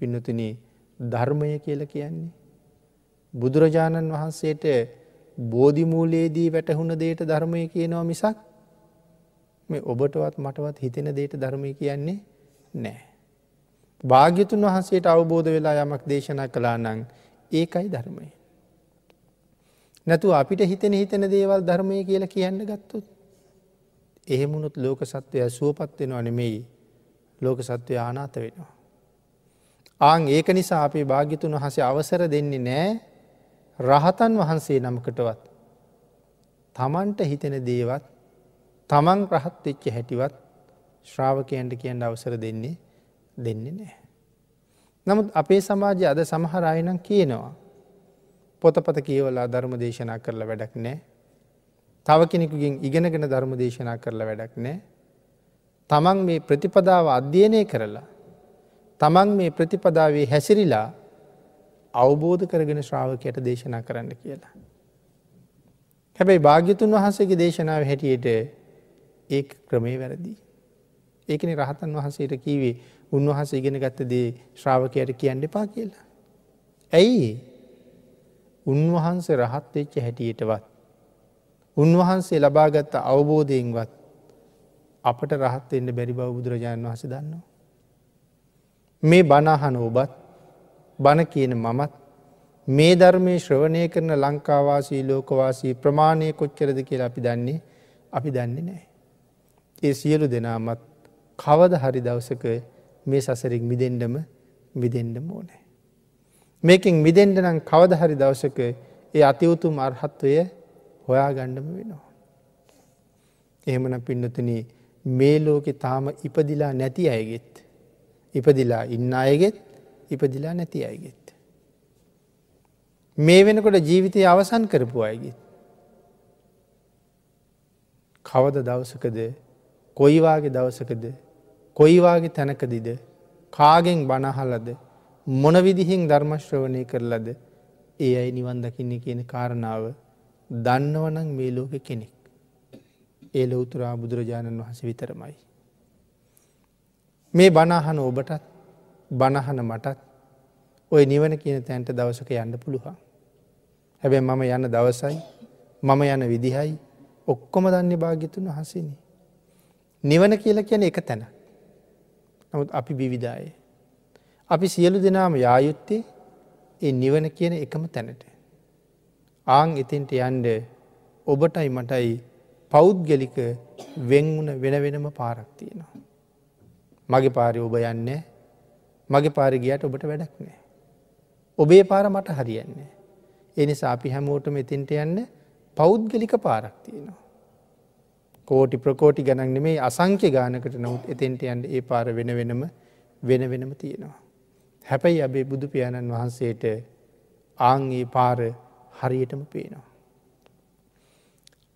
පින්නතුන ධර්මය කියල කියන්නේ. බුදුරජාණන් වහන්සේට බෝධිමූලයේදී වැටහුණ දේට ධර්මය කියනවා මිසක් මේ ඔබටවත් මටවත් හිතෙන දේට ධර්මය කියන්නේ නෑ. භාග්‍යතුන් වහන්සේට අවබෝධ වෙලා යමක් දේශනා කලා නං ඒකයි ධර්මය. නැතු අපිට හිතෙන හිතන දේවල් ධර්මය කියලා කියන්න ගත්තුත්. එහෙමුණුත් ලෝක සත්වය සුවපත් වෙනවා නෙමෙයි ලෝක සත්වය ආනාත වෙනවා. ආං ඒක නිසා අපේ භාග්‍යතුන් වහසේ අවසර දෙන්නේ නෑ රහතන් වහන්සේ නමකටවත්. තමන්ට හිතෙන දේවත් තමන් රහත් වෙච්ච හැටිවත් ශ්‍රාවකයන්ට කියන්න අවසර දෙන්නේ දෙන්නේ නෑ. නමුත් අපේ සමාජය අද සමහර අයනම් කියනවා. පොතපත කියවලා ධර්ම දේශනා කරලා වැඩක් නෑ. තව කෙනෙකුගෙන් ඉගෙනගෙන ධර්ම දේශනා කරලා වැඩක් නෑ. තමන් මේ ප්‍රතිපදාව අධ්‍යයනය කරලා තමන් මේ ප්‍රතිපදාවේ හැසිරිලා අවබෝධ කරගෙන ශ්‍රාවකයට දේශනා කරන්න කියලා. හැබැයි භාග්‍යතුන් වහන්සේගේ දේශනාව හැටියට ඒ ක්‍රමේ වැරදි. ඒකන රහතන් වහන්සේට කීවේ උන්වහස ඉගෙන ගත්ත දේ ශ්‍රාවකයට කියන්න එපා කියලා. ඇයි උන්වහන්සේ රහත් වෙච්ච හැටියටවත්. උන්වහන්සේ ලබාගත්ත අවබෝධයෙන්වත් අපට රහත්වෙන්න බැරි බව බුදුරජාණන් වහස දන්නවා. මේ බණහන ඔබත් බණ කියන මමත් මේ ධර්මය ශ්‍රවණය කරන ලංකාවාසී ලෝකවාසී ප්‍රමාණය කොච්චරද කියලා අපි දන්නේ අපි දන්නේ නෑ. ඒ සියලු දෙනාමත් කවද හරි දවසක මේ සසරින් මිදෙන්ඩම මිදෙන්ඩම ඕනෑ. මේකින් මිදෙන්ඩ නම් කවද හරි දවසක ඒ අතිවුතුම් අර්හත්වය හොයා ගණ්ඩම වෙනවා. එහෙමන පින්නතුන මේ ලෝකෙ තාම ඉපදිලා නැති අයගෙත්. ඉපදිලා ඉන්න අයගෙත් ඉපදිලා නැති අයගෙත්. මේ වෙනකොට ජීවිතය අවසන් කරපු අයගෙත්. කවද දවසකද කොයිවාගේ දවසකද කොයිවාගේ තැනකදිද කාගෙන් බණහලද මොනවිදිහින් ධර්මශ්‍රවණය කරලද ඒ අයි නිවන් දකින්නේ කියන කාරණාව දන්නවනං මේ ලෝක කෙනෙක්. ඒ ලොවතුරා බුදුරජාණන් වහස විතරමයි. මේ බනාහන ඔබටත් බණහන මටත් ඔය නිවන කියන තැන්ට දවසක යන්න පුළුවන්. හැබැ මම යන්න දවසයි මම යන විදිහයි ඔක්කොම දන්න භාගිතුන් වහසිනි. නිවන කියල කියන එක තැන. නමුත් අපි බිවිදාය. අපි සියලු දෙනාම යායුත්තේ ඒ නිවන කියන එකම තැනට. ආං එතෙන්ට යන්ඩ ඔබටයි මටයි පෞද්ගලික වෙංවුන වෙන වෙනම පාරක් තියෙනවා. මගේ පාරි ඔබ යන්නේ මගේ පාරි ගියට ඔබට වැඩක් නෑ. ඔබේ පාර මට හරියන්නේ. එනිසා අපි හැමෝටම එතින්ට යන්න පෞද්ගලික පාරක් තියෙනවා. කෝටි ප්‍රකෝටි ගණන් නෙමේ අසංක්‍ය ගානකට නමුත් එතෙන්ට යන්ට ඒ පාර වෙන වෙනම වෙන වෙනම තියෙනවා. හැබැයි අබේ බුදු පියාණන් වහන්සේට ආංගේ පාර හරියටම පේනවා.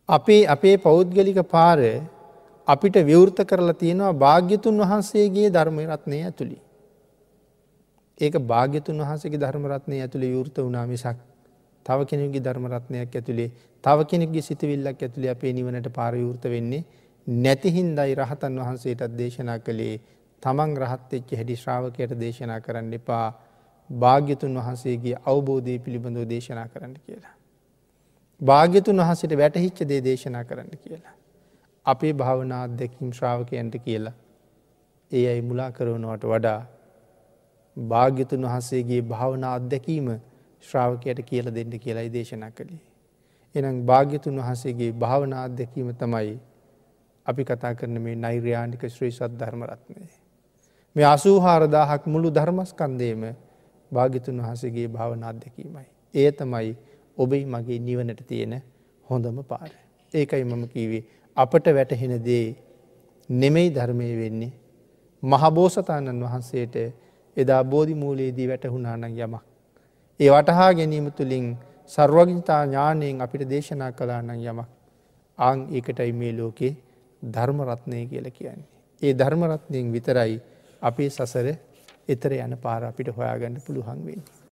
අපේ අපේ පෞද්ගලික පාර අපිට විවෘත කරලා තියෙනවා භාග්‍යතුන් වහන්සේගේ ධර්මය රත්නය ඇතුළි. ඒක භාග්‍යතුන් වහන්සේගේ ධර්මරත්නය ඇතුළේ යෘත වනා මිසක් තව කෙනෙකුගේ ධර්මරත්නයක් ඇතුළේ තව කෙනෙක්ගේ සිතවිල්ලක් ඇතුළේ අපේ නිවනට පාරයෘත වෙන්නේ නැතිහින්දයි රහතන් වහන්සේටත් දේශනා කළේ තමන් රහත්තෙච්ච හැඩි ශ්‍රාවකයට දේශනා කරන්න එපා භාග්‍යතුන් වහන්සේගේ අවබෝධය පිළිබඳව දේශනා කරන්න කියලා. භාග්‍යතුන් වහන්සට වැටහිච්ච දේ දේශනා කරන්න කියලා. අපේ භාවනා අත්දැකීම් ශ්‍රාවකයන්ට කියලා ඒ අයි මුලා කරවනවට වඩා භාග්‍යතුන් වහන්සේගේ භාවනා අත්දැකීම ශ්‍රාවකයට කියල දෙන්න කියලායි දේශනා කළේ. එනම් භාග්‍යතුන් වහන්සේගේ භාවනා අත්දැකීම තමයි අපි කතා කරන මේ නෛර්යානික ශ්‍රී සත් ධර්මරත්නය. මේ අසූහාරදාහක් මුළු ධර්මස්කන්දේම භාගිතුන් වහසගේ භාවනා අත්දැකීමයි. ඒ තමයි ඔබයි මගේ නිවනට තියෙන හොඳම පාර. ඒකයි මම කීවේ අපට වැටහෙන දේ නෙමෙයි ධර්මය වෙන්නේ. මහබෝසතාණන් වහන්සේට එදා බෝධි මූලයේදී වැටහුණානං යමක්. ඒ වටහා ගැනීම තුළින් සර්වගිතා ඥානයෙන් අපිට දේශනා කලානං යමක්. ආං ඒකටයි මේ ලෝකේ ධර්මරත්නය කියල කියන්නේ. ඒ ධර්මරත්නයෙන් විතරයි අපේ සසර එතර යන පාර අපිට හොයාගන්න පුළුවන් වෙන්නේ.